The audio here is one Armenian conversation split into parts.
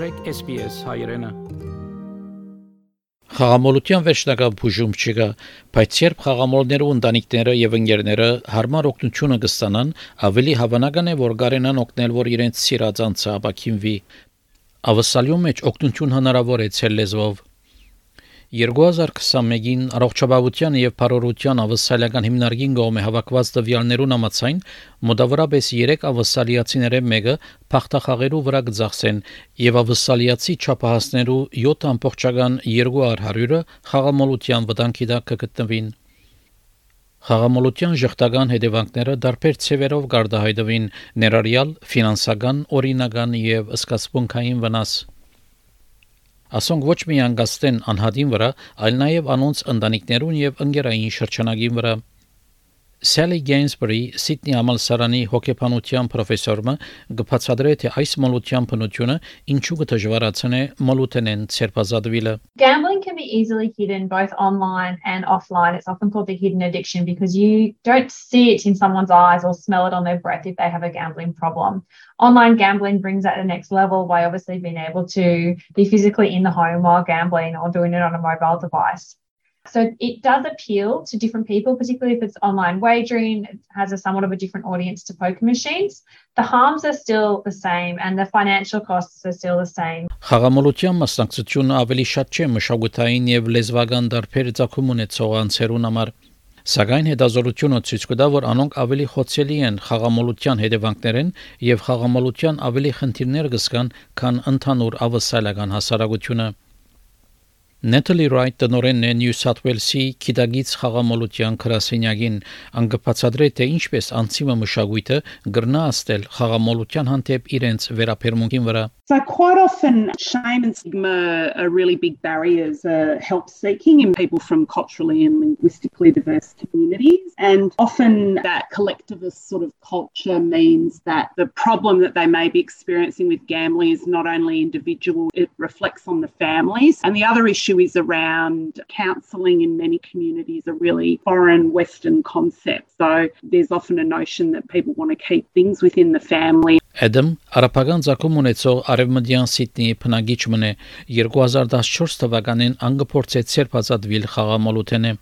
մտրեք SPS հայրենը Խաղամոլության վերջնական բուժում չկա, բայց երբ խաղամոլները ընտանիքները եւ ընկերները հարմար օգնությունը կստանան, ավելի հավանական է, որ գարենան օգնել, որ իրենց սիրած անձը ապակինվի։ Ավսալյում մեջ օգնություն հնարավոր է ցել լեզվով 2021-ին առողջապահության եւ բարօրության ավսալական հիմնարկին կողմէ հավաքված տվյալներուն համաձայն մոտավորապես 3 ավսալիացիները մեկը փախտախաղերու վրա կձախսեն եւ ավսալիացի չափահասներու 7.200-ը խաղամոլության վտանգի տակ կգտնվին Խաղամոլության ժխտական հետևանքները դարբեր ցևերով գարդահայտվին ներառյալ ֆինանսական, օրինական եւ սկացբունքային վնաս ասոնք ոչ միայն գաստեն անհատին վրա, այլ նաև անոնց ընտանիքներուն եւ ընկերային շրջանագին վրա։ Sally Gainsbury Sydney համալսարանի հոգեբանության պրոֆեսորը գբացադրե թե այս մոլության բնությունը ինչու կդժվարացնե մոլութենեն ցերպազադվիլը Gambling can be easily hidden both online and offline. It's often called the hidden addiction because you don't see it in someone's eyes or smell it on their breath if they have a gambling problem. Online gambling brings that to the next level by obviously being able to be physically in the home while gambling or doing it on a mobile device. So it does appeal to different people, particularly if it's online wagering, it has a somewhat of a different audience to poker machines. The harms are still the same and the financial costs are still the same. Խաղամոլության մասնակցությունը ավելի շատ չէ մշակութային եւ լեզվական դարբեր ցակում ունեցող անձերուն համար։ Սակայն հետազոտությունը ցույց կտա, որ անոնք ավելի խոցելի են խաղամոլության հետևանքներեն եւ խաղամոլության ավելի խնդիրներ կսկան, քան ընդհանուր ավսալական հասարակությունը։ Natalie Wright տնորենն է New South Wales-ի Քիդագից խաղամոլության քրասենյակին անգպացադրե թե ինչպես անցիմը մշակույթը գրնա աստել խաղամոլության հանդեպ իրենց վերապերմունքին վրա So quite often shame and stigma are really big barriers uh, help seeking in people from culturally and linguistically diverse communities and often that collectivist sort of culture means that the problem that they may be experiencing with gambling is not only individual it reflects on the families and the other issue issue is around counselling in many communities a really foreign Western concept. So there's often a notion that people want to keep things within the family. Adam արաբական ցակում ունեցող Արևմտյան Սիդնեի բնակիչ մնե 2014 թվականին անգփորձեց ցերպազատվիլ խաղամոլութենը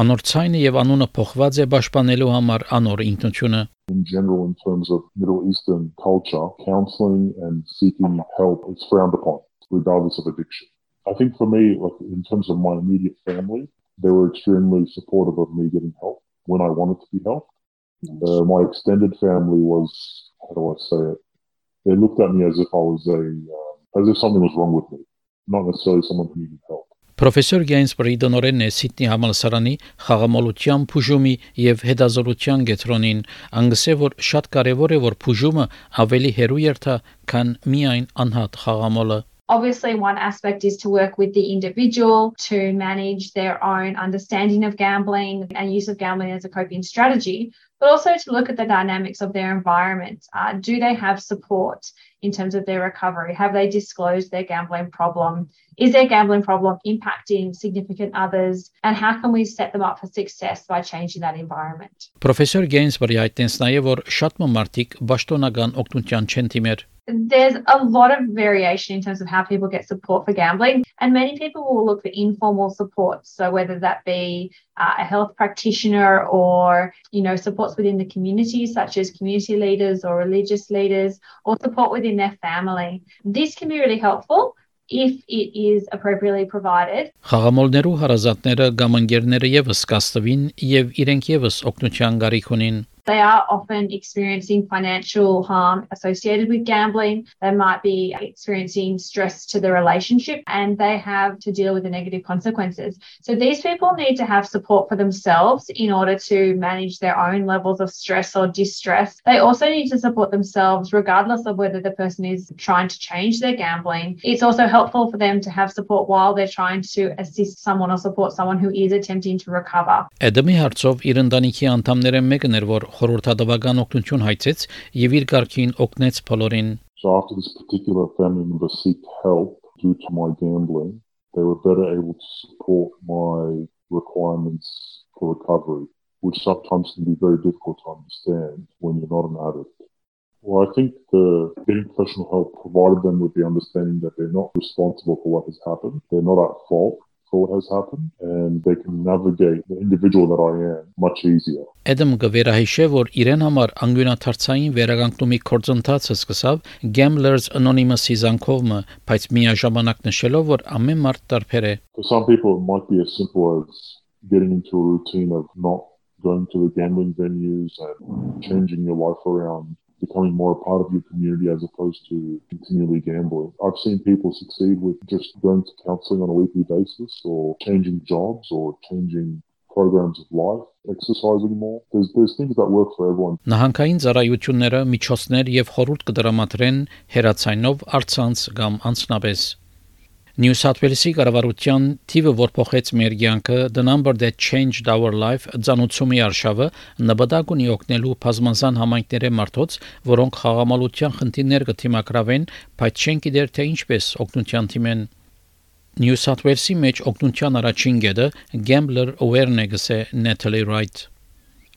անորցայինը եւ անունը փոխված է պաշտպանելու համար անոր ինքնությունը in general in terms of Middle Eastern culture, counseling and seeking help is frowned upon, regardless of addiction. I think for me, like in terms of my immediate family, they were extremely supportive of me getting help when I wanted to be helped. Uh, my extended family was, how do I say it? They looked at me as if I was a, uh, as if something was wrong with me, not necessarily someone who needed help. Պրոֆեսոր Գեյնսբրի դոնորենն է Սիդնի համալսարանի խաղամոլության բուժումի եւ հետազոտության կենտրոնին, անգսե որ շատ կարեւոր է որ բուժումը ավելի հերու երթա, քան միայն անհատ խաղամոլը Obviously, one aspect is to work with the individual to manage their own understanding of gambling and use of gambling as a coping strategy, but also to look at the dynamics of their environment. Uh, do they have support in terms of their recovery? Have they disclosed their gambling problem? Is their gambling problem impacting significant others? And how can we set them up for success by changing that environment? Պրոֆեսոր Գեյնսբրի հայտնեց նաև որ շատ մարդիկ ճշտոնական օգնության չեն դիմեր there's a lot of variation in terms of how people get support for gambling, and many people will look for informal support. So whether that be uh, a health practitioner or you know supports within the community, such as community leaders or religious leaders, or support within their family. This can be really helpful. if it is appropriately provided. Խաղամոլներու հարազատները կամ ընկերները եւս կստվին եւ իրենք եւս օգնության գարիք ունին They are often experiencing financial harm associated with gambling. They might be experiencing stress to the relationship and they have to deal with the negative consequences. So these people need to have support for themselves in order to manage their own levels of stress or distress. They also need to support themselves regardless of whether the person is trying to change their gambling. It's also helpful for them to have support while they're trying to assist someone or support someone who is attempting to recover. Edemi հարցով իր ընտանիքի անդամները մեկն էր, որ խորհրդատվական օգնություն հայցեց եւ իր ղարքին օգնեց բոլորին. So after this particular family member seeked help due to my gambling, they were better able to support my requirements for recovery, which sometimes can be very difficult to understand when you're not an addict. Well, I think the getting professional help provided them with the understanding that they're not responsible for what has happened. They're not at fault for What has happened and they can navigate the individual that I am much easier. Adam գվերահիշե, որ իրեն համար անգյունաթարցային վերականգնումի կորձընթացը սկսավ Gamblers Anonymous-ի զանգովը, բայց միաժամանակ նշելով, որ ամեն մարդ տարբեր է։ For some people, it might be as simple as getting into a routine of not going to the gambling venues and changing your life around becoming more a part of your community as opposed to continually gambling. I've seen people succeed with just going to counseling on a weekly basis or changing jobs or changing programs of life, exercising more. There's there's things that work for everyone. Նահանգային ծառայությունները միջոցներ եւ խորհուրդ կդրամատրեն հերացայնով արցանց կամ անցնաբես New South Wales-ի կառավարության թիվը, որ փոխեց մեր կյանքը, the number that changed our life, ցանուցումի արշավը նպատակ ունի օգնելու բազմազան համայնքների մարդոց, որոնք խաղամոլության խնդիրներ կթիմակրավեն, բայց չեն գիտեր թե ինչպես օգնության թիմեն New South Wales-ի մեջ օգնության առաջին գեդը Gambler Awareness-ը Natalie Wright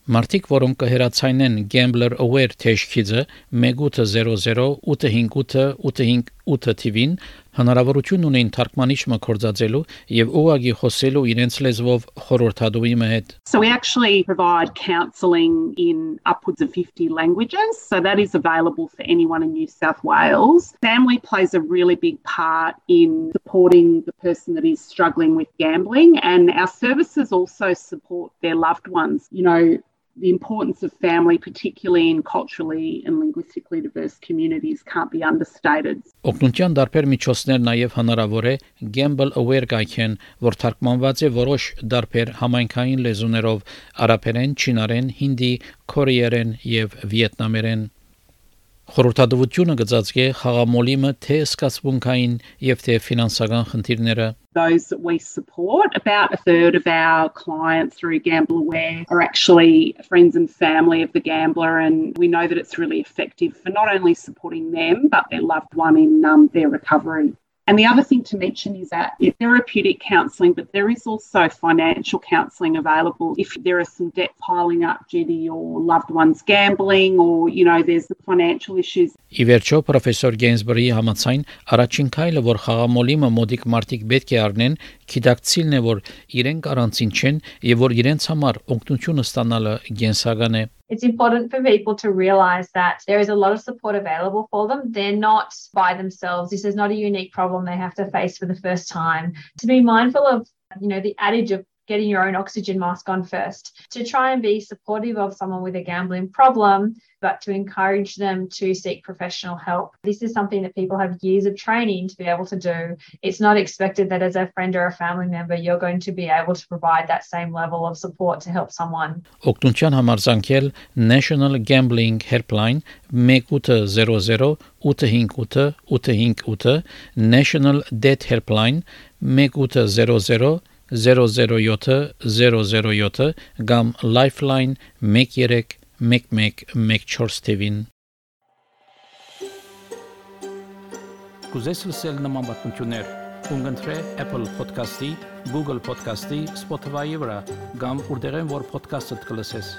Մարտիկ, որոնք կհերացայնեն Gambler Aware թեժքիցը 1800 858 858 TV-ին հնարավորություն ունեն թարգմանիչ մկրծածելու եւ ուղագի խոսելու իրենց լեզվով խորհրդատուի հետ. So we actually provide counselling in upwards of 50 languages. So that is available for anyone in New South Wales. Family plays a really big part in supporting the person that is struggling with gambling and our services also support their loved ones. You know, the importance of family, particularly in culturally and linguistically diverse communities, can't be understated. Օգնության դարբեր միջոցներ նաև հնարավոր է Gamble Aware գայքեն, որ թարգմանված է որոշ դարբեր համայնքային լեզուներով՝ արաբերեն, չինարեն, հինդի, կորեերեն եւ վիետնամերեն։ Խորհրդատվությունը գծածկե խաղամոլիմը թե սկացբունքային եւ թե ֆինանսական խնդիրները those that we support. About a third of our clients through Gamble Aware are actually friends and family of the gambler, and we know that it's really effective for not only supporting them but their loved one in um, their recovery. And the other thing to mention is that it's therapeutic counselling, but there is also financial counselling available if there are some debt piling up due to your loved one's gambling or, you know, there's the financial issues. Ի վերջո պրոֆեսոր Գենսբրի համաձայն առաջին քայլը, որ խաղամոլիմը մոդիկ մարտիկ պետք է առնեն, քիդակցիլն է, որ իրենք առանցին չեն եւ որ իրենց համար օգնությունը ստանալը գենսական է։ it's important for people to realize that there is a lot of support available for them. They're not by themselves. This is not a unique problem they have to face for the first time. To be mindful of, you know, the adage of getting your own oxygen mask on first to try and be supportive of someone with a gambling problem, but to encourage them to seek professional help. This is something that people have years of training to be able to do. It's not expected that as a friend or a family member, you're going to be able to provide that same level of support to help someone. Օգնության համարձակել National Gambling Helpline 1800 858 858 National Debt Helpline 1800 007 007 կամ Lifeline 131114 TV-ին Կուզես լսել նման բանություններ, կընտրե Apple Podcast-ի, Google Podcast-ի, Spotify-ի վրա, կամ որտեղեն որ podcast-ը դուք լսես։